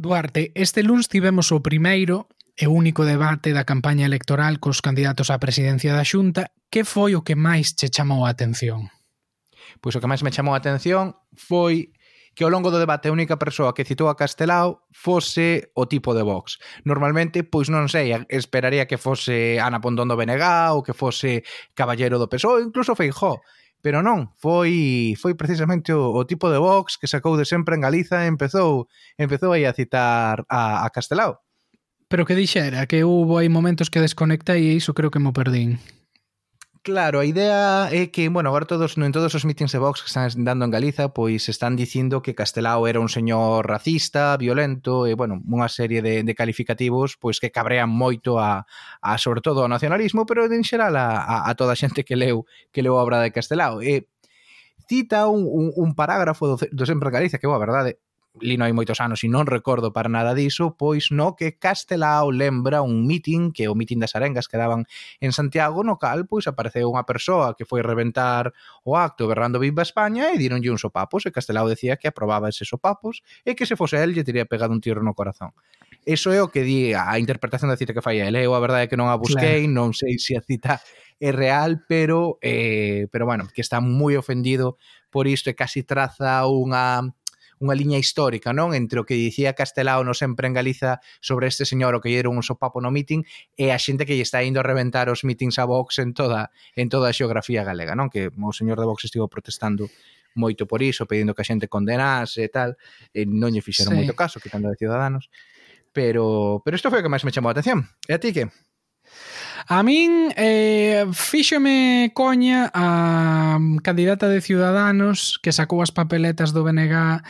Duarte, este luns tivemos o primeiro e único debate da campaña electoral cos candidatos á presidencia da Xunta. Que foi o que máis che chamou a atención? Pois o que máis me chamou a atención foi que ao longo do debate a única persoa que citou a Castelao fose o tipo de Vox. Normalmente, pois non sei, esperaría que fose Ana Pontón do BNG ou que fose Caballero do PSOE, incluso Feijó pero non, foi foi precisamente o, o tipo de Vox que sacou de sempre en Galiza e empezou empezou aí a citar a, a Castelao. Pero que dixera que houve aí momentos que desconecta e iso creo que mo perdín. Claro, a idea é que, bueno, agora todos en todos os meetings de Vox que están dando en Galiza, pois están dicindo que Castelao era un señor racista, violento e, bueno, unha serie de, de calificativos pois que cabrean moito a, a sobre todo ao nacionalismo, pero en xeral a, a, a toda a xente que leu que leu a obra de Castelao. E cita un, un, un parágrafo do, do Sempre Galicia, que, boa, verdade, lino hai moitos anos e non recordo para nada diso, pois no que Castelao lembra un meeting, que é o meeting das arengas que daban en Santiago, no cal pois apareceu unha persoa que foi reventar o acto berrando Viva España e dironlle uns sopapos e Castelao decía que aprobaba eses sopapos e que se fose el lle teria pegado un tiro no corazón. Eso é o que di a interpretación da cita que fai el. Eh? Eu a verdade é que non a busquei, claro. non sei se a cita é real, pero eh, pero bueno, que está moi ofendido por isto e casi traza unha unha liña histórica, non? Entre o que dicía Castelao no sempre en Galiza sobre este señor o que lle un sopapo no meeting e a xente que lle está indo a reventar os meetings a Vox en toda en toda a xeografía galega, non? Que o señor de Vox estivo protestando moito por iso, pedindo que a xente condenase e tal, e non lle fixeron sí. moito caso, quitando de Ciudadanos. Pero pero isto foi o que máis me chamou a atención. E a ti que? A min eh, fíxome coña a mm, candidata de Ciudadanos que sacou as papeletas do BNG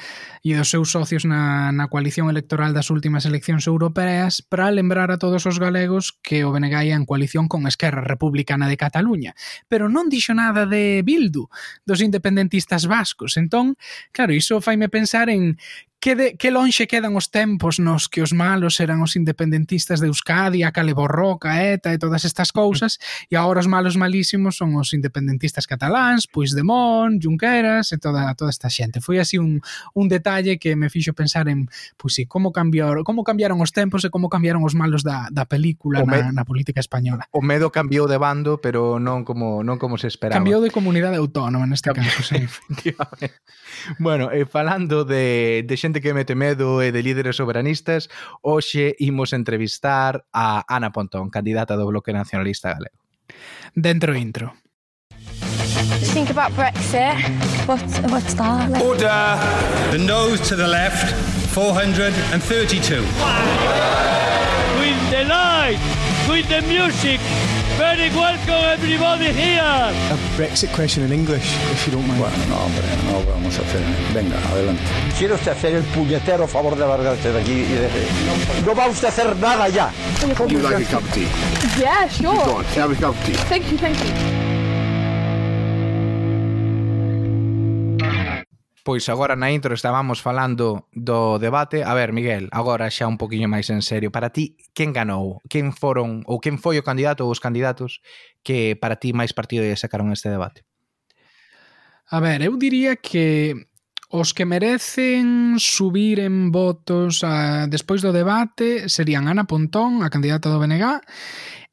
e dos seus socios na, na coalición electoral das últimas eleccións europeas para lembrar a todos os galegos que o BNG ia en coalición con Esquerra Republicana de Cataluña. Pero non dixo nada de Bildu, dos independentistas vascos. Entón, claro, iso faime pensar en que, de, que lonxe quedan os tempos nos que os malos eran os independentistas de Euskadi, a Cale Borroca, ETA e todas todas estas cousas e agora os malos malísimos son os independentistas cataláns, Puigdemont, Junqueras e toda toda esta xente. Foi así un, un detalle que me fixo pensar en, pois sí, como cambiar, como cambiaron os tempos e como cambiaron os malos da, da película na, na política española. O medo cambiou de bando, pero non como non como se esperaba. Cambiou de comunidade autónoma neste caso, sí. bueno, e falando de, de xente que mete medo e de líderes soberanistas, hoxe imos entrevistar a Ana Pontón, candidata do Bloque Nacionalista Galego. Dentro intro. Think about Brexit. What, what's that? Order! The nose to the left, 432. With the light, with the music, Very welcome everybody here. A Brexit question in English, if you don't mind. Bueno, no, hombre, no vamos a hacer. Venga, adelante. ¿Quiere usted hacer el puñetero favor de largarse de aquí y de... No va usted a hacer nada ya. You like a cup of tea? Yeah, sure. Go on, have a cup of tea. Thank you, thank you. Pois agora na intro estábamos falando do debate. A ver, Miguel, agora xa un poquinho máis en serio. Para ti, quen ganou? Quen foron ou quen foi o candidato ou os candidatos que para ti máis partido lle sacaron este debate? A ver, eu diría que os que merecen subir en votos a, despois do debate serían Ana Pontón, a candidata do BNG,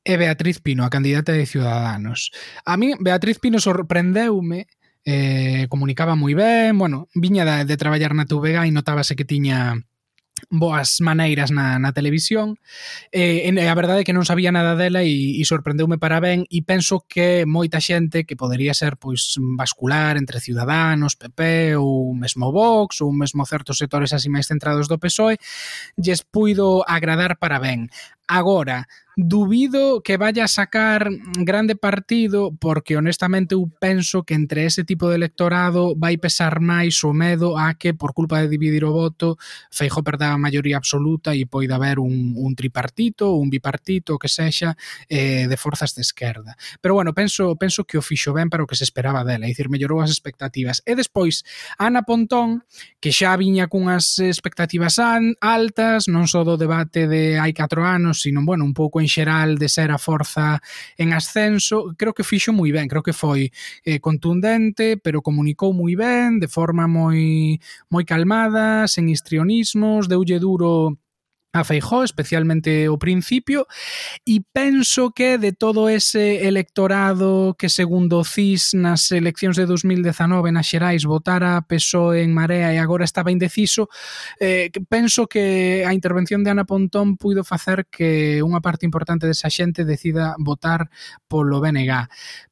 e Beatriz Pino, a candidata de Ciudadanos. A mí Beatriz Pino sorprendeume eh, comunicaba moi ben, bueno, viña de, de traballar na TVG e notábase que tiña boas maneiras na, na televisión eh, e, e a verdade é que non sabía nada dela e, e sorprendeume para ben e penso que moita xente que podería ser pois bascular entre Ciudadanos, PP ou mesmo Vox ou mesmo certos sectores así máis centrados do PSOE lles puido agradar para ben. Agora, dubido que vaya a sacar grande partido porque honestamente eu penso que entre ese tipo de electorado vai pesar máis o medo a que por culpa de dividir o voto Feijo perda a maioría absoluta e poida haber un, un tripartito, un bipartito que sexa eh, de forzas de esquerda. Pero bueno, penso, penso que o fixo ben para o que se esperaba dela, é dicir, mellorou as expectativas. E despois, Ana Pontón, que xa viña cunhas expectativas altas, non só do debate de hai 4 anos, sino, bueno, un pouco en xeral de ser a forza en ascenso, creo que fixo moi ben, creo que foi eh, contundente, pero comunicou moi ben, de forma moi moi calmada, sen histrionismos, deulle duro a Feijó, especialmente o principio, e penso que de todo ese electorado que segundo CIS nas eleccións de 2019 nas Xerais votara PSOE en Marea e agora estaba indeciso, eh, penso que a intervención de Ana Pontón puido facer que unha parte importante desa xente decida votar polo BNG.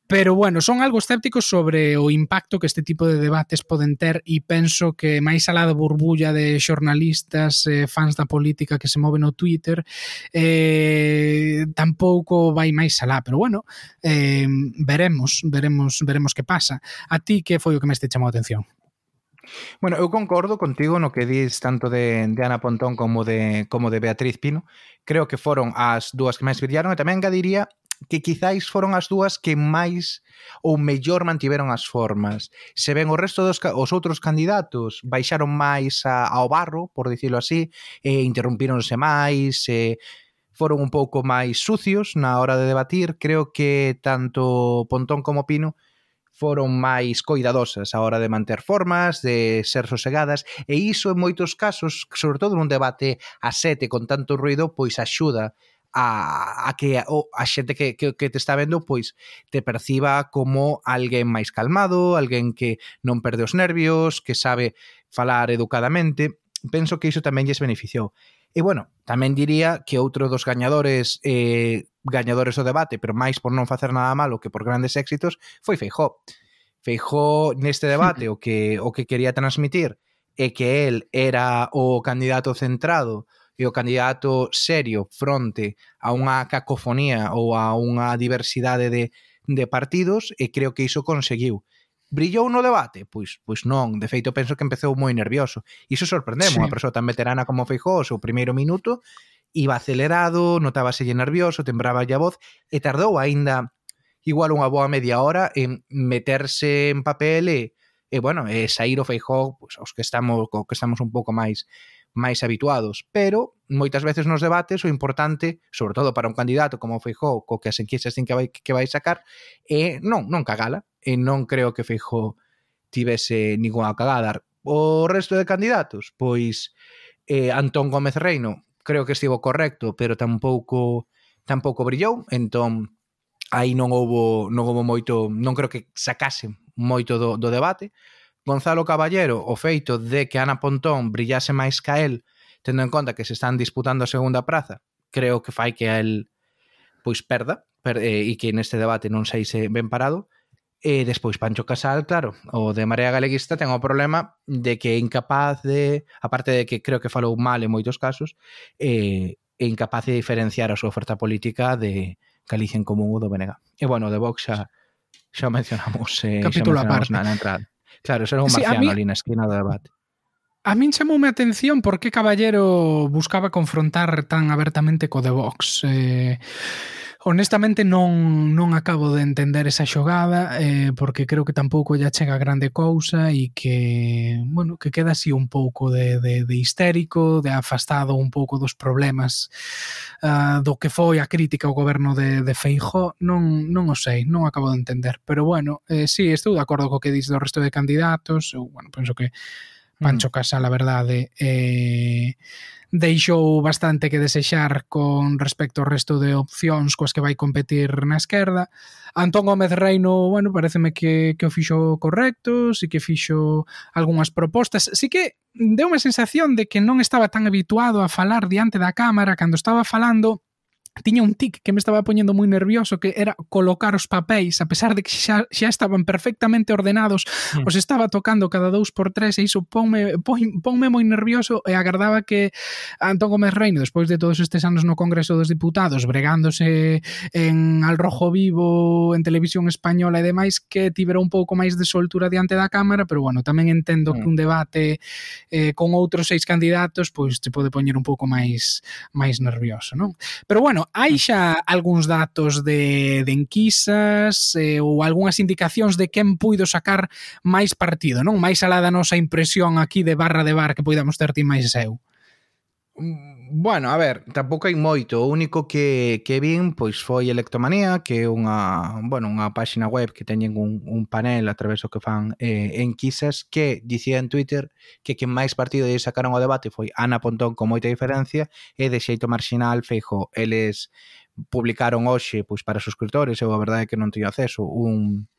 Pero bueno, son algo escépticos sobre o impacto que este tipo de debates poden ter e penso que máis alá da burbulla de xornalistas, eh, fans da política que se moven no Twitter, eh, tampouco vai máis alá, pero bueno, eh, veremos, veremos, veremos que pasa. A ti que foi o que máis te chamou a atención? Bueno, eu concordo contigo no que dis tanto de, de Ana Pontón como de, como de Beatriz Pino. Creo que foron as dúas que máis brillaron e tamén engadiría que quizáis foron as dúas que máis ou mellor mantiveron as formas. Se ven o resto dos os outros candidatos baixaron máis a, ao barro, por dicirlo así, e interrumpíronse máis, e foron un pouco máis sucios na hora de debatir. Creo que tanto Pontón como Pino foron máis coidadosas a hora de manter formas, de ser sosegadas, e iso en moitos casos, sobre todo nun debate a sete con tanto ruido, pois axuda a, a que o, a xente que, que, que te está vendo pois te perciba como alguén máis calmado, alguén que non perde os nervios, que sabe falar educadamente. Penso que iso tamén lles beneficiou. E bueno, tamén diría que outro dos gañadores eh, gañadores do debate, pero máis por non facer nada malo que por grandes éxitos, foi Feijó. Feijó neste debate o que o que quería transmitir é que el era o candidato centrado e o candidato serio fronte a unha cacofonía ou a unha diversidade de, de partidos e creo que iso conseguiu. Brillou no debate? Pois, pois non, de feito penso que empezou moi nervioso. Iso sorprendemos, sí. unha persoa tan veterana como Feijó, o seu primeiro minuto, iba acelerado, notábaselle nervioso, tembraba a voz e tardou aínda igual unha boa media hora en meterse en papel e, e bueno, e sair o Feijó, pois, os que estamos, que estamos un pouco máis máis habituados, pero moitas veces nos debates o importante, sobre todo para un candidato como Feijó, co que as enquisas din que vai, que vai sacar, é non, non cagala, e non creo que Feijó tivese ninguna cagada. O resto de candidatos, pois eh, Antón Gómez Reino, creo que estivo correcto, pero tampouco tampouco brillou, entón aí non houbo non houbo moito, non creo que sacasen moito do, do debate. Gonzalo Caballero o feito de que Ana Pontón brillase máis ca el, tendo en conta que se están disputando a segunda praza, creo que fai que a el pois perda per, eh, e que neste debate non sei se ben parado. E despois Pancho Casal, claro, o de Marea Galeguista ten o problema de que é incapaz de, aparte de que creo que falou mal en moitos casos, eh, é incapaz de diferenciar a súa oferta política de Galicia en Común ou do BNG. E bueno, de Vox xa, xa mencionamos, eh, Capítulo xa mencionamos na, na entrada. Claro, eso era un sí, marciano mí, ali na esquina do debate. A min chamoume a atención por que Caballero buscaba confrontar tan abertamente co The Vox. Eh, Honestamente non, non acabo de entender esa xogada eh, porque creo que tampouco ya chega grande cousa e que, bueno, que queda así un pouco de, de, de histérico, de afastado un pouco dos problemas uh, do que foi a crítica ao goberno de, de Feijó. Non, non o sei, non acabo de entender. Pero bueno, eh, sí, estou de acordo co que dis do resto de candidatos. Eu, bueno, penso que Pancho mm. Casa, a verdade, eh, deixou bastante que desexar con respecto ao resto de opcións coas que vai competir na esquerda. Antón Gómez Reino, bueno, pareceme que, que o fixo correcto, si que fixo algunhas propostas. Si que deu unha sensación de que non estaba tan habituado a falar diante da cámara cando estaba falando tiña un tic que me estaba poñendo moi nervioso que era colocar os papéis a pesar de que xa, xa estaban perfectamente ordenados mm. os estaba tocando cada dous por tres e iso ponme, pon, ponme moi nervioso e agardaba que Antón Gómez Reino despois de todos estes anos no Congreso dos Diputados bregándose en Al Rojo Vivo en Televisión Española e demais que tibera un pouco máis de soltura diante da Cámara pero bueno, tamén entendo mm. que hmm. un debate eh, con outros seis candidatos pois te pode poñer un pouco máis máis nervioso, non? Pero bueno, Hai xa algúns datos de, de enquisas eh, ou algunhas indicacións de quen puido sacar máis partido, non? Máis alá da nosa impresión aquí de barra de bar que poidamos ter ti máis eu. Mm, Bueno, a ver, tampouco hai moito. O único que, que vin pois foi Electomanía, que é unha, bueno, unha páxina web que teñen un, un panel a través do que fan eh, enquisas que dicía en Twitter que quen máis partido lle sacaron ao debate foi Ana Pontón con moita diferencia e de xeito marxinal Feijo. Eles publicaron hoxe pois para suscriptores, eu a verdade é que non teño acceso, un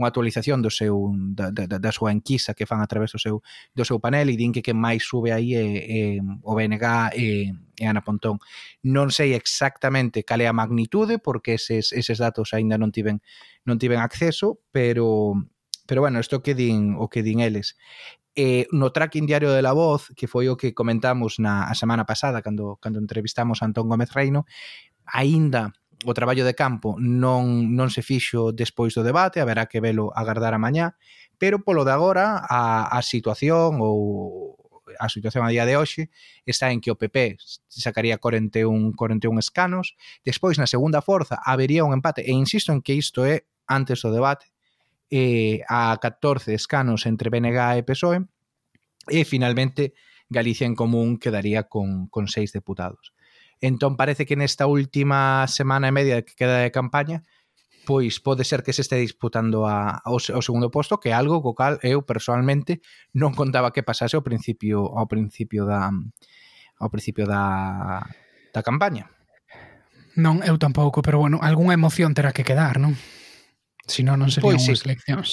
unha actualización do seu da, da, da súa enquisa que fan a través do seu do seu panel e din que que máis sube aí é, é o BNG e, e Ana Pontón. Non sei exactamente cal é a magnitude porque eses, eses datos aínda non tiven non tiven acceso, pero pero bueno, isto que din o que din eles eh, no tracking diario de la voz, que foi o que comentamos na a semana pasada cando cando entrevistamos a Antón Gómez Reino, aínda o traballo de campo non, non se fixo despois do debate, haberá que velo agardar a mañá, pero polo de agora a, a situación ou a situación a día de hoxe está en que o PP sacaría 41, 41 escanos, despois na segunda forza habería un empate, e insisto en que isto é antes do debate, eh, a 14 escanos entre BNG e PSOE, e finalmente Galicia en Común quedaría con, con seis deputados. Entón parece que nesta última semana e media que queda de campaña pois pode ser que se este disputando a, ao, ao segundo posto, que é algo co cal eu personalmente non contaba que pasase ao principio ao principio da ao principio da da campaña. Non, eu tampouco, pero bueno, algunha emoción terá que quedar, non? Si non, non serían pois, unhas sí. eleccións.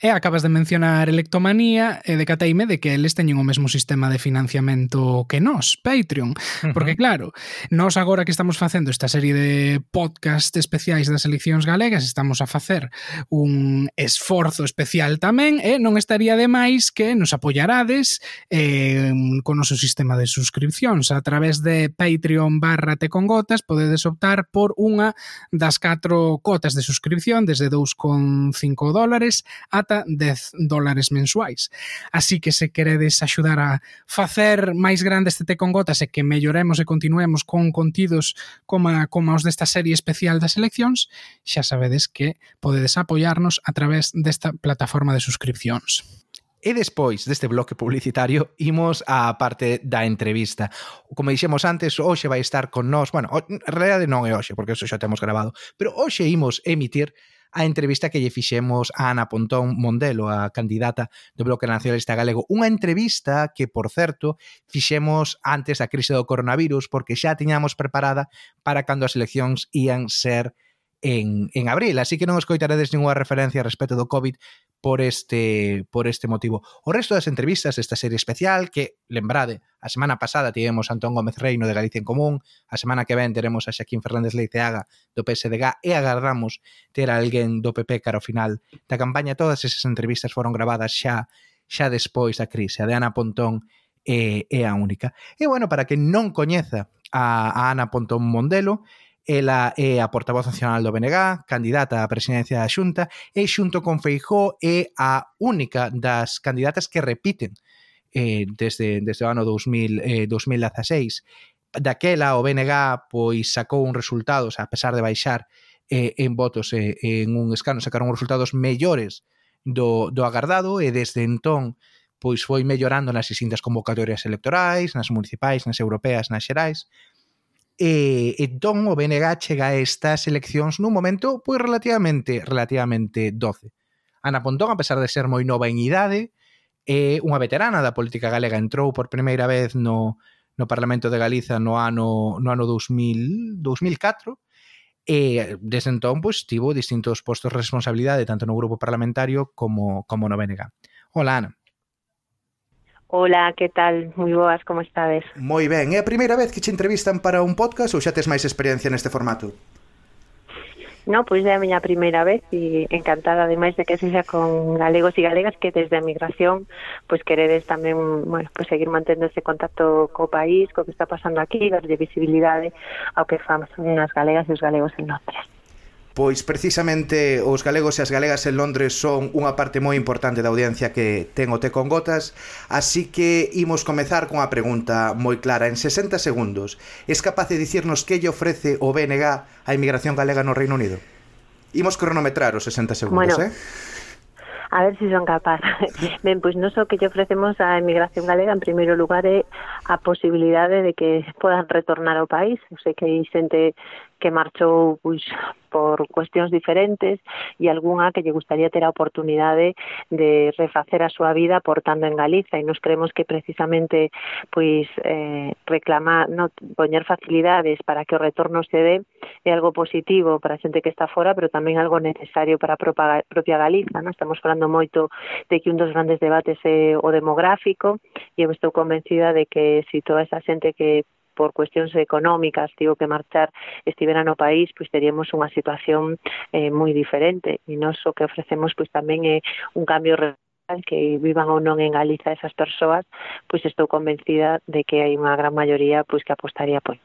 E acabas de mencionar Electomanía e decateime de que eles teñen o mesmo sistema de financiamento que nós, Patreon. Porque claro, nós agora que estamos facendo esta serie de podcast especiais das eleccións galegas, estamos a facer un esforzo especial tamén e non estaría de máis que nos apoiarades eh, con o noso sistema de suscripcións. A través de Patreon barra te con gotas podedes optar por unha das catro cotas de suscripción desde 2,5 dólares a ata 10 dólares mensuais. Así que se queredes axudar a facer máis grande este té con gotas e que melloremos e continuemos con contidos como, como os desta serie especial das eleccións, xa sabedes que podedes apoiarnos a través desta plataforma de suscripcións. E despois deste bloque publicitario imos á parte da entrevista. Como dixemos antes, hoxe vai estar con nós, bueno, en realidade non é hoxe, porque eso xa temos grabado, pero hoxe imos emitir a entrevista que lle fixemos a Ana Pontón Mondelo, a candidata do Bloque Nacionalista Galego. Unha entrevista que, por certo, fixemos antes da crise do coronavirus porque xa tiñamos preparada para cando as eleccións ían ser en, en abril, así que non escoitaredes ninguna referencia respecto do COVID por este por este motivo. O resto das entrevistas desta serie especial que, lembrade, a semana pasada tivemos a Antón Gómez Reino de Galicia en Común, a semana que ven teremos a Xaquín Fernández Leiceaga do PSDG e agardamos ter alguén do PP cara ao final da campaña. Todas esas entrevistas foron gravadas xa xa despois da crise. A de Ana Pontón é, é a única. E bueno, para que non coñeza a, a Ana Pontón Mondelo, ela é a portavoz nacional do BNG, candidata á presidencia da Xunta, e xunto con Feijó é a única das candidatas que repiten eh, desde, desde o ano 2000, eh, 2016. Daquela o BNG pois sacou un resultados, a pesar de baixar eh, en votos eh, en un escano, sacaron resultados mellores do, do agardado e desde entón pois foi mellorando nas distintas convocatorias electorais, nas municipais, nas europeas, nas xerais, E, entón o BNG chega a estas eleccións nun momento pois relativamente relativamente doce. Ana Pontón, a pesar de ser moi nova en idade, é unha veterana da política galega, entrou por primeira vez no, no Parlamento de Galiza no ano no ano 2000, 2004, e desde entón pois tivo distintos postos de responsabilidade tanto no grupo parlamentario como como no BNG. Ola Ana. Ola, que tal? Moi boas, como estades? Moi ben. É a primeira vez que che entrevistan para un podcast ou xa tes máis experiencia neste formato? No, pois é a miña primeira vez e encantada ademais de que sexa con galegos e galegas que desde a migración pois queredes tamén, bueno, pois seguir mantendo ese contacto co país, co que está pasando aquí, darlle visibilidade ao que fan as galegas e os galegos en Londres. Pois precisamente os galegos e as galegas en Londres son unha parte moi importante da audiencia que ten o Té con Gotas, así que imos comezar con a pregunta moi clara en 60 segundos. Es capaz de dicirnos que lle ofrece o BNG a inmigración galega no Reino Unido? Imos cronometrar os 60 segundos, bueno. eh? a ver se si son capaz. ben, pois non só que lle ofrecemos á emigración galega, en primeiro lugar, é a posibilidade de que podan retornar ao país. Eu sei que hai xente que marchou pois, por cuestións diferentes e algunha que lle gustaría ter a oportunidade de refacer a súa vida portando en Galiza e nos creemos que precisamente pois eh, reclamar, no, poñer facilidades para que o retorno se dé é algo positivo para a xente que está fora, pero tamén algo necesario para a propia Galiza, no? Estamos falando moito de que un dos grandes debates é o demográfico e eu estou convencida de que si toda esa xente que por cuestións económicas tivo que marchar estivera no país, pois teríamos unha situación eh, moi diferente. E nós o que ofrecemos pois tamén é un cambio real que vivan ou non en Galiza esas persoas, pois estou convencida de que hai unha gran maioría pois que apostaría pois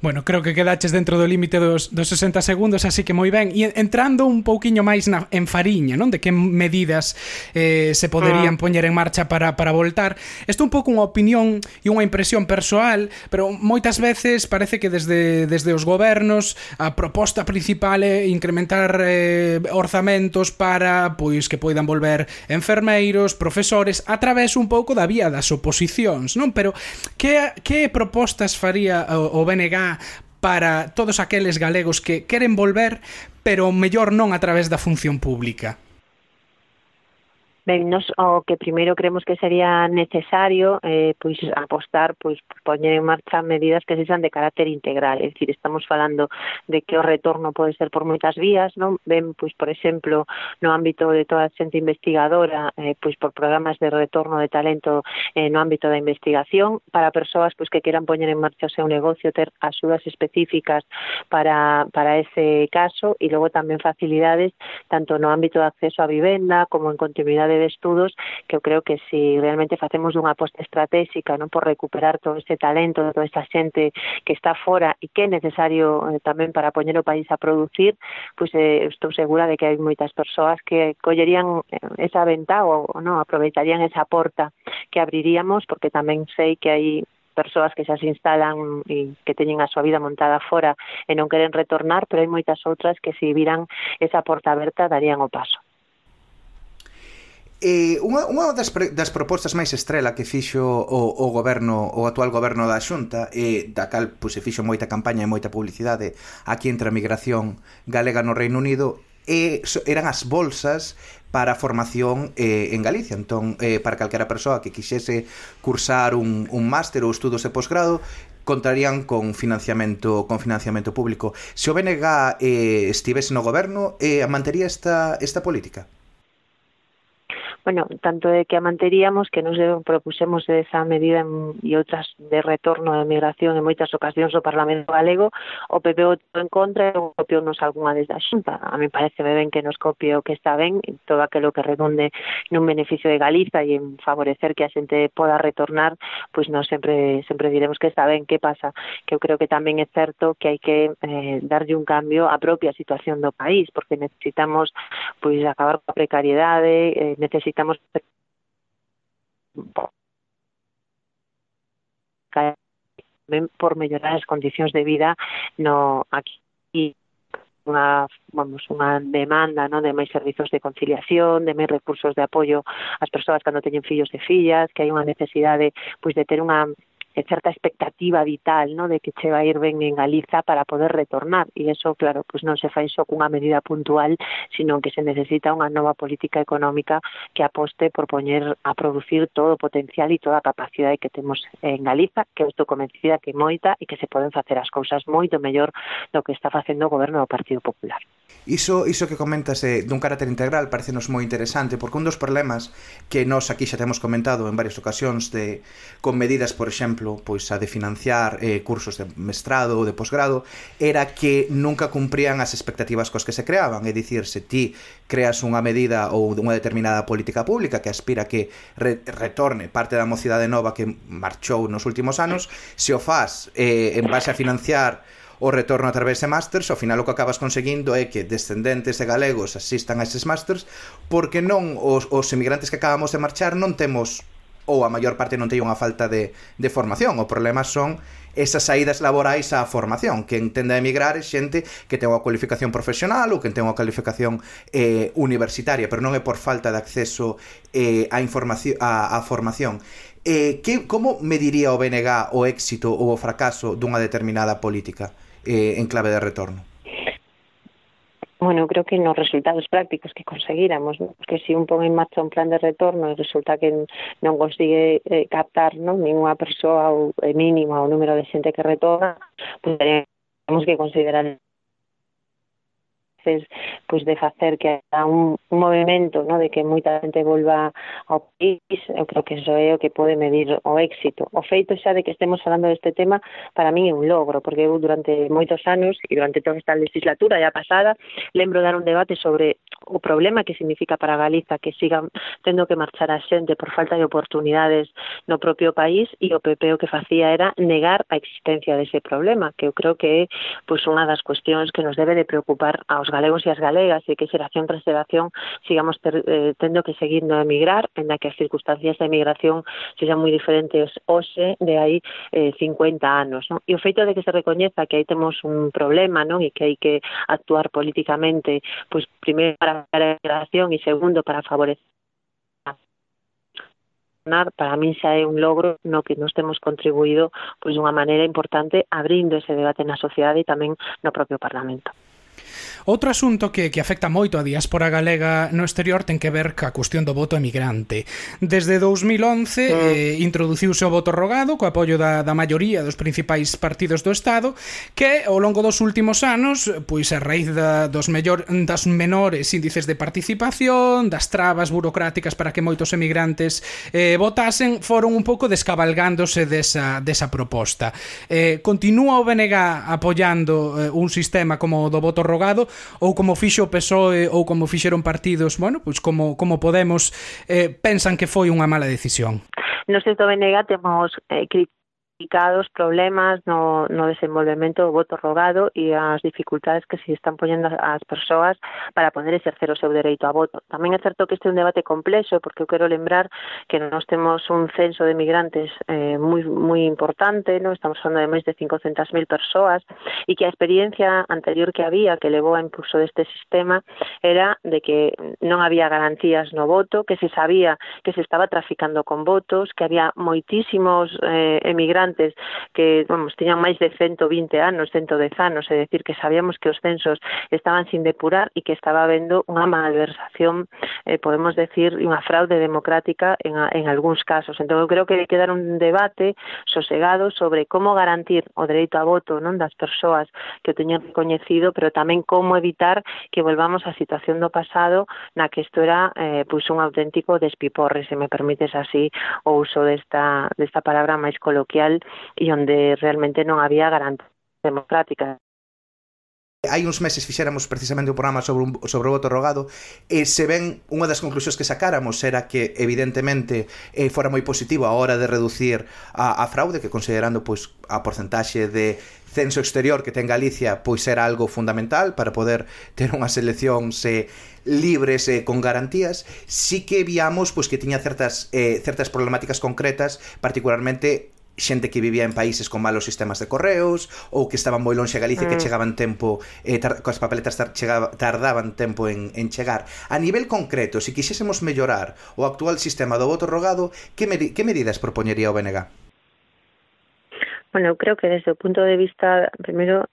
Bueno, creo que quedaches dentro do límite dos, dos 60 segundos, así que moi ben. E entrando un pouquiño máis na, en fariña, non? De que medidas eh, se poderían ah. poñer en marcha para, para voltar. Isto un pouco unha opinión e unha impresión persoal, pero moitas veces parece que desde, desde os gobernos a proposta principal é incrementar eh, orzamentos para pois que poidan volver enfermeiros, profesores, a través un pouco da vía das oposicións, non? Pero que, que propostas faría o, o BNG Para todos aqueles galegos que queren volver, pero mellor non a través da función pública. Ben, nos o que primeiro creemos que sería necesario eh, pois apostar pois poñer en marcha medidas que sexan de carácter integral, é dicir, estamos falando de que o retorno pode ser por moitas vías, non? Ben, pois por exemplo, no ámbito de toda a xente investigadora, eh, pois por programas de retorno de talento eh, no ámbito da investigación, para persoas pois que queran poñer en marcha o seu negocio, ter axudas específicas para, para ese caso e logo tamén facilidades tanto no ámbito de acceso a vivenda como en continuidade de estudos que eu creo que se si realmente facemos unha aposta estratégica non por recuperar todo este talento toda esta xente que está fora e que é necesario eh, tamén para poñer o país a producir, pois eh, estou segura de que hai moitas persoas que collerían eh, esa venta ou non aproveitarían esa porta que abriríamos porque tamén sei que hai persoas que xa se instalan e que teñen a súa vida montada fora e non queren retornar, pero hai moitas outras que se si viran esa porta aberta darían o paso. Eh, unha, unha das, pre, das propostas máis estrela que fixo o, o goberno o actual goberno da Xunta e da cal pues, se fixo moita campaña e moita publicidade aquí entre a migración galega no Reino Unido e eran as bolsas para a formación eh, en Galicia entón eh, para calquera persoa que quixese cursar un, un máster ou estudos de posgrado contarían con financiamento con financiamento público se o BNG eh, estivese no goberno eh, mantería esta, esta política? bueno, tanto de que a manteríamos que nos propusemos esa medida en, e outras de retorno de migración en moitas ocasións o Parlamento Galego, o PP votou en contra e o copiounos algunha desde a Xunta. A mí parece ben que nos copie o que está ben, todo aquilo que redonde nun beneficio de Galiza e en favorecer que a xente poda retornar, pois non sempre sempre diremos que está ben, que pasa? Que eu creo que tamén é certo que hai que eh, darlle un cambio á propia situación do país, porque necesitamos pois acabar coa precariedade, eh, necesitamos necesitamos por mellorar as condicións de vida no aquí unha, vamos, unha demanda no, de máis servizos de conciliación, de máis recursos de apoio ás persoas cando teñen fillos e fillas, que hai unha necesidade pois, de ter unha e certa expectativa vital, no, de que che vai ir ben en Galiza para poder retornar e eso, claro, pues non se fai só cunha medida puntual, sino que se necesita unha nova política económica que aposte por poñer a producir todo o potencial e toda a capacidade que temos en Galiza, que estou convencida que moita e que se poden facer as cousas moito mellor do que está facendo o goberno do Partido Popular. Iso, iso que comentas eh, dun carácter integral parecenos moi interesante, porque un dos problemas que nós aquí xa temos comentado en varias ocasións de con medidas, por exemplo, exemplo, pois a de financiar eh, cursos de mestrado ou de posgrado, era que nunca cumprían as expectativas cos que se creaban, é dicir, se ti creas unha medida ou unha determinada política pública que aspira que re retorne parte da mocidade nova que marchou nos últimos anos, se o faz eh, en base a financiar o retorno a través de masters, ao final o que acabas conseguindo é que descendentes de galegos asistan a eses masters porque non os, os emigrantes que acabamos de marchar non temos ou a maior parte non teñen unha falta de, de formación. O problema son esas saídas laborais á formación. Quen tende a emigrar é xente que ten unha cualificación profesional ou quen ten unha cualificación eh, universitaria, pero non é por falta de acceso eh, a, información, a, a formación. Eh, que, como mediría o BNG o éxito ou o fracaso dunha determinada política eh, en clave de retorno? bueno, creo que nos resultados prácticos que conseguíramos, ¿no? porque si un pon en marcha un plan de retorno e resulta que non consigue eh, captar non ninguna persoa ou eh, mínima o número de xente que retorna, pues, tenemos que considerar capaces pois de facer que haya un, un movimento, no, de que moita xente volva ao país, eu creo que iso é o que pode medir o éxito. O feito xa de que estemos falando deste tema para min é un logro, porque eu durante moitos anos e durante toda esta legislatura ya pasada lembro dar un debate sobre o problema que significa para Galiza que sigan tendo que marchar a xente por falta de oportunidades no propio país e o PP o que facía era negar a existencia dese problema, que eu creo que é pois unha das cuestións que nos debe de preocupar aos galegos e as galegas e que xeración tras xeración sigamos ter, eh, tendo que seguir no emigrar, en da que as circunstancias da emigración sexan moi diferentes hoxe de aí eh, 50 anos. Non? E o feito de que se recoñeza que aí temos un problema non e que hai que actuar políticamente, pois primeiro para a emigración e segundo para favorecer para min xa é un logro no que nos temos contribuído pois dunha maneira importante abrindo ese debate na sociedade e tamén no propio Parlamento. Outro asunto que, que afecta moito a diáspora galega no exterior ten que ver ca cuestión do voto emigrante. Desde 2011 mm. Ah. eh, introduciuse o voto rogado co apoio da, da maioría dos principais partidos do Estado que ao longo dos últimos anos, pois a raíz da, dos, mellor, das menores índices de participación, das trabas burocráticas para que moitos emigrantes eh, votasen, foron un pouco descabalgándose desa, desa proposta. Eh, continúa o BNG apoiando eh, un sistema como o do voto rogado xogado ou como fixo o PSOE ou como fixeron partidos, bueno, pois como como Podemos eh, pensan que foi unha mala decisión. No sexto BNG temos eh, complicados problemas no, no desenvolvemento do voto rogado e as dificultades que se están poñendo ás persoas para poder exercer o seu dereito a voto. Tamén é certo que este é un debate complexo porque eu quero lembrar que nós temos un censo de migrantes eh, moi, moi importante, no estamos falando de máis de 500.000 persoas e que a experiencia anterior que había que levou a impulso deste sistema era de que non había garantías no voto, que se sabía que se estaba traficando con votos, que había moitísimos eh, emigrantes importantes que, vamos, tiñan máis de 120 anos, 110 anos, é dicir, que sabíamos que os censos estaban sin depurar e que estaba habendo unha malversación, eh, podemos decir, unha fraude democrática en, a, en algúns casos. Entón, eu creo que hai que dar un debate sosegado sobre como garantir o dereito a voto non das persoas que o teñen recoñecido, pero tamén como evitar que volvamos á situación do pasado na que isto era eh, pois un auténtico despiporre, se me permites así o uso desta, desta palabra máis coloquial E onde realmente non había garantías democráticas. Hai uns meses fixéramos precisamente un programa sobre, un, sobre o voto rogado e se ven unha das conclusións que sacáramos era que evidentemente eh, fora moi positivo a hora de reducir a, a fraude que considerando pois a porcentaxe de censo exterior que ten Galicia pois era algo fundamental para poder ter unhas eleccións eh, libres e eh, con garantías, sí que viamos pois que tiña certas eh, certas problemáticas concretas, particularmente xente que vivía en países con malos sistemas de correos ou que estaban moi lonxe a Galicia mm. que chegaban tempo eh, tar, coas papeletas tar, chegaba, tardaban tempo en, en chegar a nivel concreto, se quixésemos mellorar o actual sistema do voto rogado que, me, que medidas propoñería o BNG? Bueno, eu creo que desde o punto de vista, primeiro,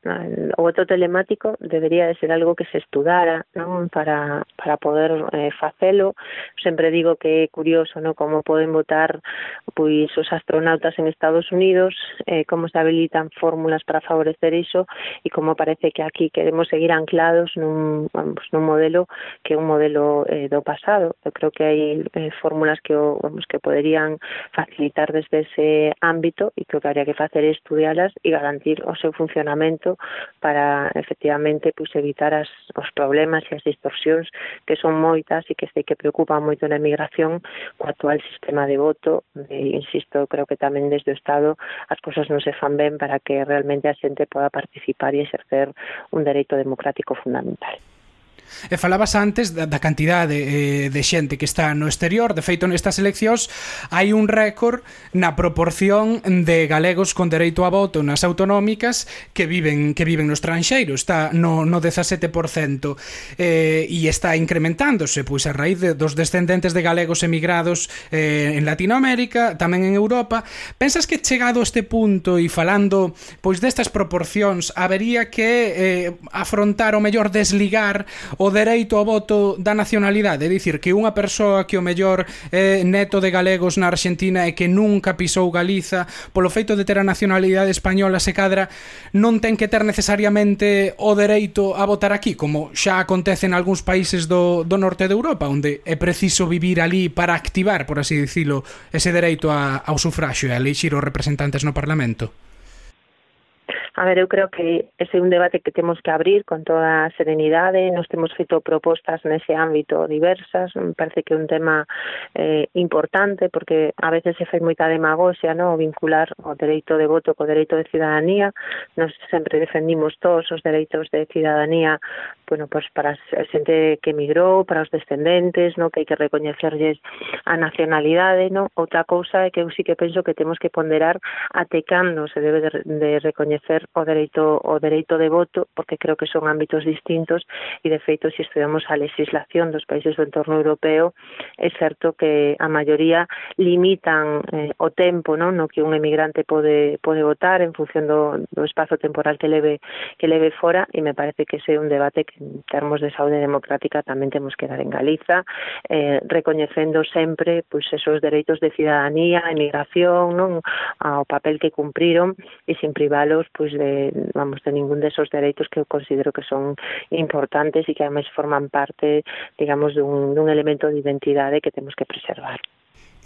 o voto telemático debería de ser algo que se estudara non para, para poder eh, facelo. Sempre digo que é curioso non como poden votar pois os astronautas en Estados Unidos, eh, como se habilitan fórmulas para favorecer iso e como parece que aquí queremos seguir anclados nun, vamos, nun modelo que é un modelo eh, do pasado. Eu creo que hai eh, fórmulas que, vamos, que poderían facilitar desde ese ámbito e creo que habría que facer poder estudialas e garantir o seu funcionamento para efectivamente pois, evitar as, os problemas e as distorsións que son moitas e que sei que preocupan moito na emigración co actual sistema de voto e, insisto, creo que tamén desde o Estado as cousas non se fan ben para que realmente a xente poda participar e exercer un dereito democrático fundamental. E falabas antes da, da cantidade eh, de xente que está no exterior, de feito nestas eleccións hai un récord na proporción de galegos con dereito a voto nas autonómicas que viven que viven no estranxeiro, está no no 17% eh e está incrementándose pois a raíz de, dos descendentes de galegos emigrados eh en Latinoamérica, tamén en Europa. Pensas que chegado a este punto e falando pois destas proporcións habería que eh, afrontar o mellor desligar o dereito ao voto da nacionalidade, é dicir, que unha persoa que o mellor é neto de galegos na Argentina e que nunca pisou Galiza, polo feito de ter a nacionalidade española se cadra, non ten que ter necesariamente o dereito a votar aquí, como xa acontece en algúns países do, do norte de Europa, onde é preciso vivir ali para activar, por así dicilo, ese dereito a, ao sufraxo e a elixir os representantes no Parlamento. A ver, eu creo que ese é un debate que temos que abrir con toda a serenidade, nos temos feito propostas nese ámbito diversas, me parece que é un tema eh, importante porque a veces se fai moita demagoxia, no, vincular o dereito de voto co dereito de cidadanía, nos sempre defendimos todos os dereitos de cidadanía, bueno, pois para a xente que emigrou, para os descendentes, no, que hai que recoñecerlles a nacionalidade, no? Outra cousa é que eu sí que penso que temos que ponderar até cando se debe de, de recoñecer o dereito o dereito de voto, porque creo que son ámbitos distintos e de feito se estudamos a legislación dos países do entorno europeo, é certo que a maioría limitan eh, o tempo, non, no que un emigrante pode pode votar en función do, do espazo temporal que leve que leve fora e me parece que ese é un debate que en termos de saúde democrática tamén temos que dar en Galiza, eh, recoñecendo sempre pois esos dereitos de cidadanía, emigración, non, ao papel que cumpriron e sin privalos pois de, vamos, de ningún desos dereitos que eu considero que son importantes e que además forman parte, digamos, dun, dun elemento de identidade que temos que preservar.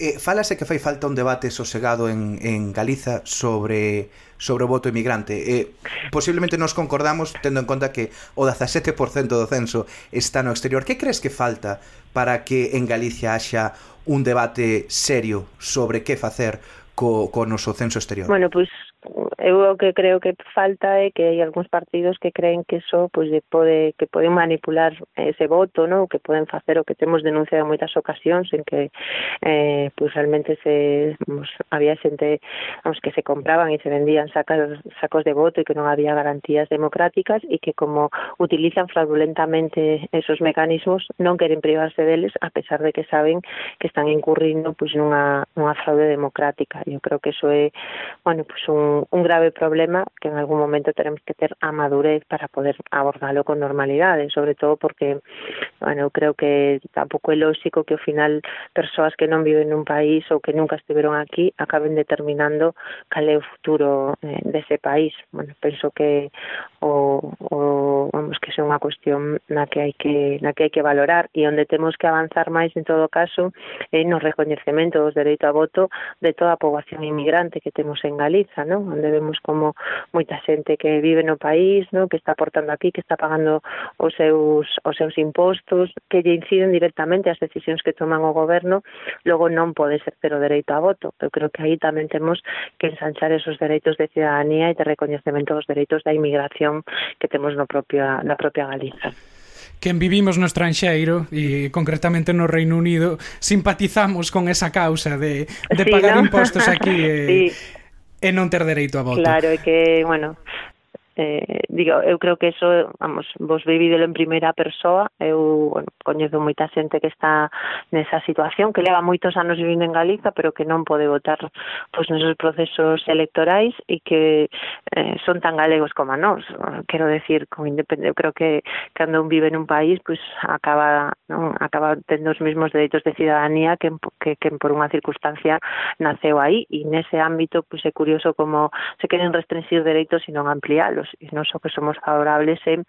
Eh, falase que fai falta un debate sosegado en, en Galiza sobre sobre o voto emigrante. Eh, posiblemente nos concordamos tendo en conta que o 17% do censo está no exterior. Que crees que falta para que en Galicia haxa un debate serio sobre que facer co, co noso censo exterior? Bueno, pois pues eu o que creo que falta é que hai algúns partidos que creen que eso pois pode que poden manipular ese voto, non? que poden facer o que temos denunciado en moitas ocasións en que eh, pois realmente se vamos, había xente vamos, que se compraban e se vendían sacas, sacos de voto e que non había garantías democráticas e que como utilizan fraudulentamente esos mecanismos non queren privarse deles a pesar de que saben que están incurrindo pois nunha, nunha fraude democrática. Eu creo que eso é bueno, pois un un, grave problema que en algún momento teremos que ter a madurez para poder abordalo con normalidade, ¿eh? sobre todo porque, bueno, eu creo que tampouco é lógico que ao final persoas que non viven nun país ou que nunca estiveron aquí acaben determinando cal é o futuro eh, dese país. Bueno, penso que o, o vamos que é unha cuestión na que hai que na que hai que valorar e onde temos que avanzar máis en todo caso é no recoñecemento dos dereitos a voto de toda a poboación inmigrante que temos en Galiza, non? non? Onde vemos como moita xente que vive no país, non? Que está aportando aquí, que está pagando os seus, os seus impostos, que lle inciden directamente as decisións que toman o goberno, logo non pode ser pero dereito a voto. Eu creo que aí tamén temos que ensanchar esos dereitos de ciudadanía e de recoñecemento dos dereitos da inmigración que temos no propia, na propia Galiza quen vivimos no estranxeiro e concretamente no Reino Unido simpatizamos con esa causa de, de sí, pagar ¿no? impostos aquí e, sí. E non ter dereito a voto. Claro, é que, bueno, eh, digo, eu creo que eso, vamos, vos vivídelo en primeira persoa, eu bueno, coñezo moita xente que está nesa situación, que leva moitos anos vivindo en Galiza, pero que non pode votar pois nesos procesos electorais e que eh, son tan galegos como nós. Quero decir, con independe, eu creo que cando un vive nun país, pois acaba, non, acaba tendo os mesmos dereitos de cidadanía que, que, que por unha circunstancia naceu aí e nese ámbito pois é curioso como se queren restringir dereitos e non ampliálos e non só que somos favorables é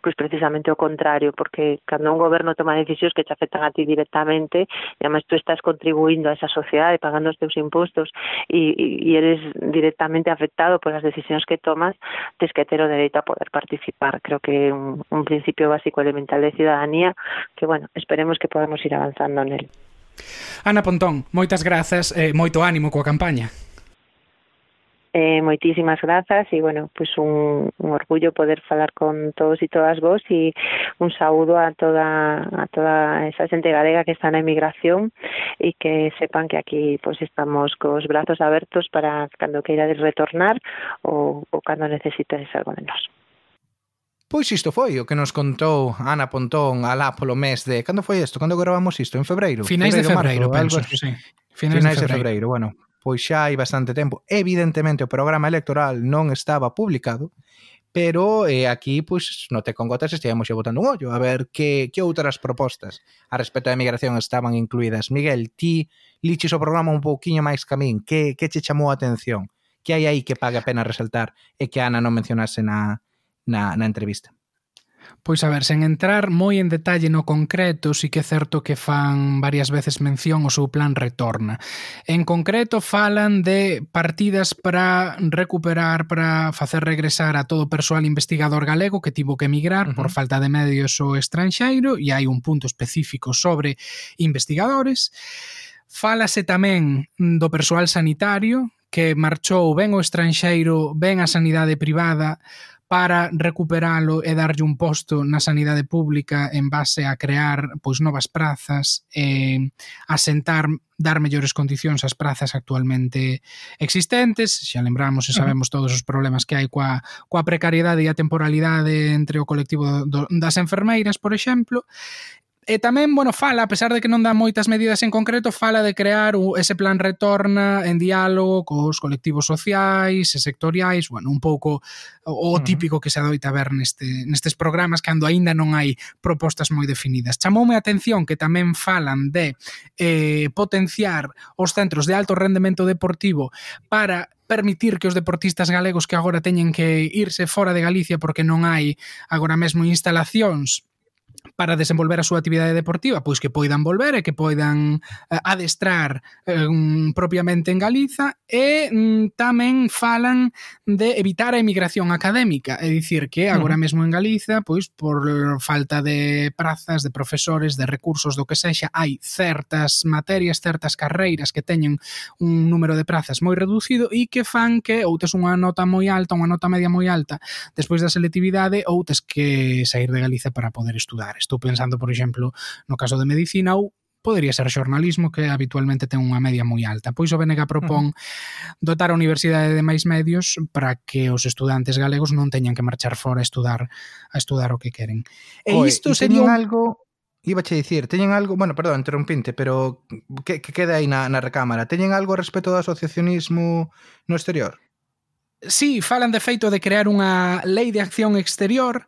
pois precisamente o contrario porque cando un goberno toma decisións que te afectan a ti directamente e además tú estás contribuindo a esa sociedade pagando os teus impostos e, e eres directamente afectado por as decisións que tomas tes que ter o dereito a poder participar creo que é un, un principio básico elemental de ciudadanía que bueno esperemos que podamos ir avanzando nel Ana Pontón, moitas grazas e moito ánimo coa campaña. Eh, moitísimas grazas e, bueno, pois un, un orgullo poder falar con todos e todas vos e un saúdo a toda, a toda esa xente galega que está na emigración e que sepan que aquí pois estamos cos brazos abertos para cando queirades retornar ou, ou cando necesites algo de nós. Pois isto foi o que nos contou Ana Pontón alá polo mes de... Cando foi isto? Cando gravamos isto? En febreiro? Finais febreiro, de febreiro, marzo, penso, algo así. sí. Finais, Finais de febreiro. de febreiro, bueno pois xa hai bastante tempo. Evidentemente o programa electoral non estaba publicado, pero eh, aquí pois no Te con Gotas estivemos xa botando un ollo a ver que, que outras propostas a respecto da migración estaban incluídas. Miguel, ti liches o programa un pouquiño máis camín, que, que che chamou a atención? Que hai aí que paga a pena resaltar e que Ana non mencionase na, na, na entrevista? Pois a ver, sen entrar moi en detalle no concreto, sí que é certo que fan varias veces mención o seu plan retorna. En concreto falan de partidas para recuperar, para facer regresar a todo o persoal investigador galego que tivo que emigrar uh -huh. por falta de medios ou estranxeiro e hai un punto específico sobre investigadores. Fálase tamén do persoal sanitario que marchou ben o estranxeiro, ben a sanidade privada, para recuperalo e darlle un posto na sanidade pública en base a crear pois novas prazas e asentar dar mellores condicións ás prazas actualmente existentes, xa lembramos e sabemos todos os problemas que hai coa, coa precariedade e a temporalidade entre o colectivo do, das enfermeiras, por exemplo, E tamén, bueno, fala, a pesar de que non dá moitas medidas en concreto, fala de crear ese plan retorna en diálogo cos colectivos sociais e sectoriais, bueno, un pouco o típico que se adoita ver neste, nestes programas cando aínda non hai propostas moi definidas. Chamoume a atención que tamén falan de eh, potenciar os centros de alto rendemento deportivo para permitir que os deportistas galegos que agora teñen que irse fora de Galicia porque non hai agora mesmo instalacións para desenvolver a súa actividade deportiva, pois que poidan volver e que poidan eh, adestrar eh, propiamente en Galiza e mm, tamén falan de evitar a emigración académica, é dicir que agora mesmo en Galiza, pois por falta de prazas, de profesores, de recursos do que sexa, hai certas materias, certas carreiras que teñen un número de prazas moi reducido e que fan que ou tes unha nota moi alta, unha nota media moi alta despois da selectividade ou tes que sair de Galiza para poder estudar dar. Estou pensando, por exemplo, no caso de medicina ou podería ser xornalismo que habitualmente ten unha media moi alta. Pois o BNG propón dotar a universidade de máis medios para que os estudantes galegos non teñan que marchar fora a estudar a estudar o que queren. E Oye, isto sería un... algo a dicir, teñen algo, bueno, perdón, interrumpinte, pero que, que queda aí na, na recámara, teñen algo respecto do asociacionismo no exterior? Sí, falan de feito de crear unha lei de acción exterior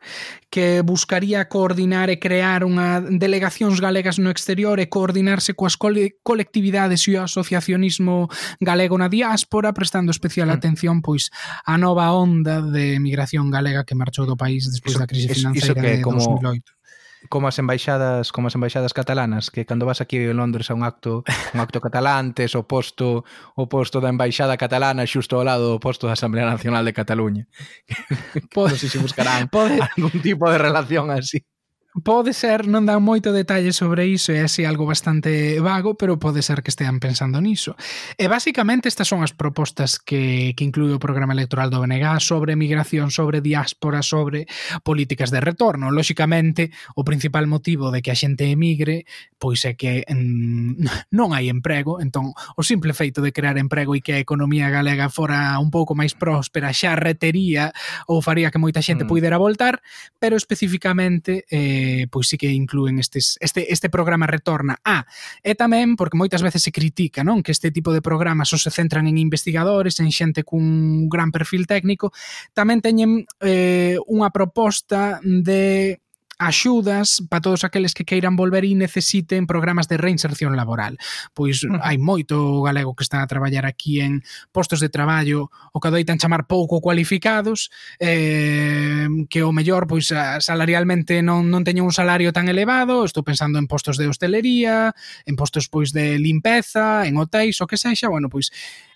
que buscaría coordinar e crear unha delegacións galegas no exterior e coordinarse coas cole colectividades e o asociacionismo galego na diáspora, prestando especial mm. atención pois á nova onda de migración galega que marchou do país despois da crise financeira iso, iso que, de como, 2008 como as embaixadas, como as embaixadas catalanas, que cando vas aquí en Londres a un acto, un acto catalán, tes o posto, o posto da embaixada catalana xusto ao lado do posto da Asamblea Nacional de Cataluña. Non sei se buscarán pode, algún tipo de relación así. Pode ser, non dan moito detalle sobre iso, é así algo bastante vago, pero pode ser que estean pensando niso. E basicamente estas son as propostas que, que inclui o programa electoral do BNG sobre migración, sobre diáspora, sobre políticas de retorno. Lóxicamente, o principal motivo de que a xente emigre pois é que mm, non hai emprego, entón o simple feito de crear emprego e que a economía galega fora un pouco máis próspera xa retería ou faría que moita xente mm. poidera voltar, pero especificamente eh, eh, pois sí que incluen estes, este, este programa retorna a. E tamén, porque moitas veces se critica non que este tipo de programas só se centran en investigadores, en xente cun gran perfil técnico, tamén teñen eh, unha proposta de axudas para todos aqueles que queiran volver e necesiten programas de reinserción laboral. Pois uh -huh. hai moito galego que está a traballar aquí en postos de traballo o que adoitan chamar pouco cualificados, eh, que o mellor pois salarialmente non, non teñen un salario tan elevado, estou pensando en postos de hostelería, en postos pois de limpeza, en hotéis, o que sexa, bueno, pois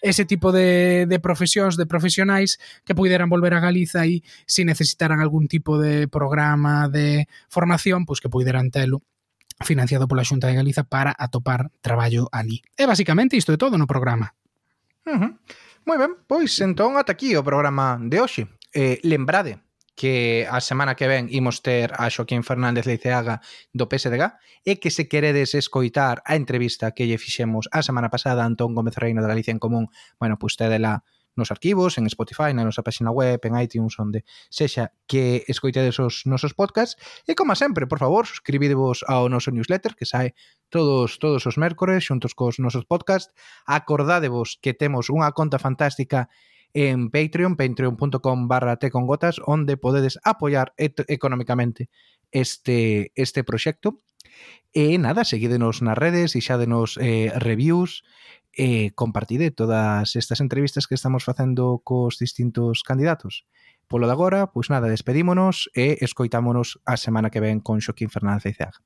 ese tipo de, de profesións, de profesionais que puderan volver a Galiza e se necesitaran algún tipo de programa de formación, pois que puderan telo financiado pola Xunta de Galiza para atopar traballo ali. É basicamente isto de todo no programa. Uh -huh. Moi ben, pois entón ata aquí o programa de hoxe. Eh, lembrade, que a semana que ven imos ter a Xoquín Fernández Leiceaga do PSG e que se queredes escoitar a entrevista que lle fixemos a semana pasada a Antón Gómez Reino de Galicia en Común, bueno, pues tedela nos arquivos, en Spotify, na nosa página web, en iTunes, onde sexa que escoitedes os nosos podcasts. E como sempre, por favor, suscribidevos ao noso newsletter que sae todos todos os mércores xuntos cos nosos podcasts. Acordadevos que temos unha conta fantástica en Patreon, patreon.com barra gotas, onde podedes apoiar económicamente este, este proxecto. E nada, seguídenos nas redes, deixádenos eh, reviews, eh, compartide todas estas entrevistas que estamos facendo cos distintos candidatos. Polo de agora, pois nada, despedímonos e escoitámonos a semana que ven con Xoquín Fernández Eizaga.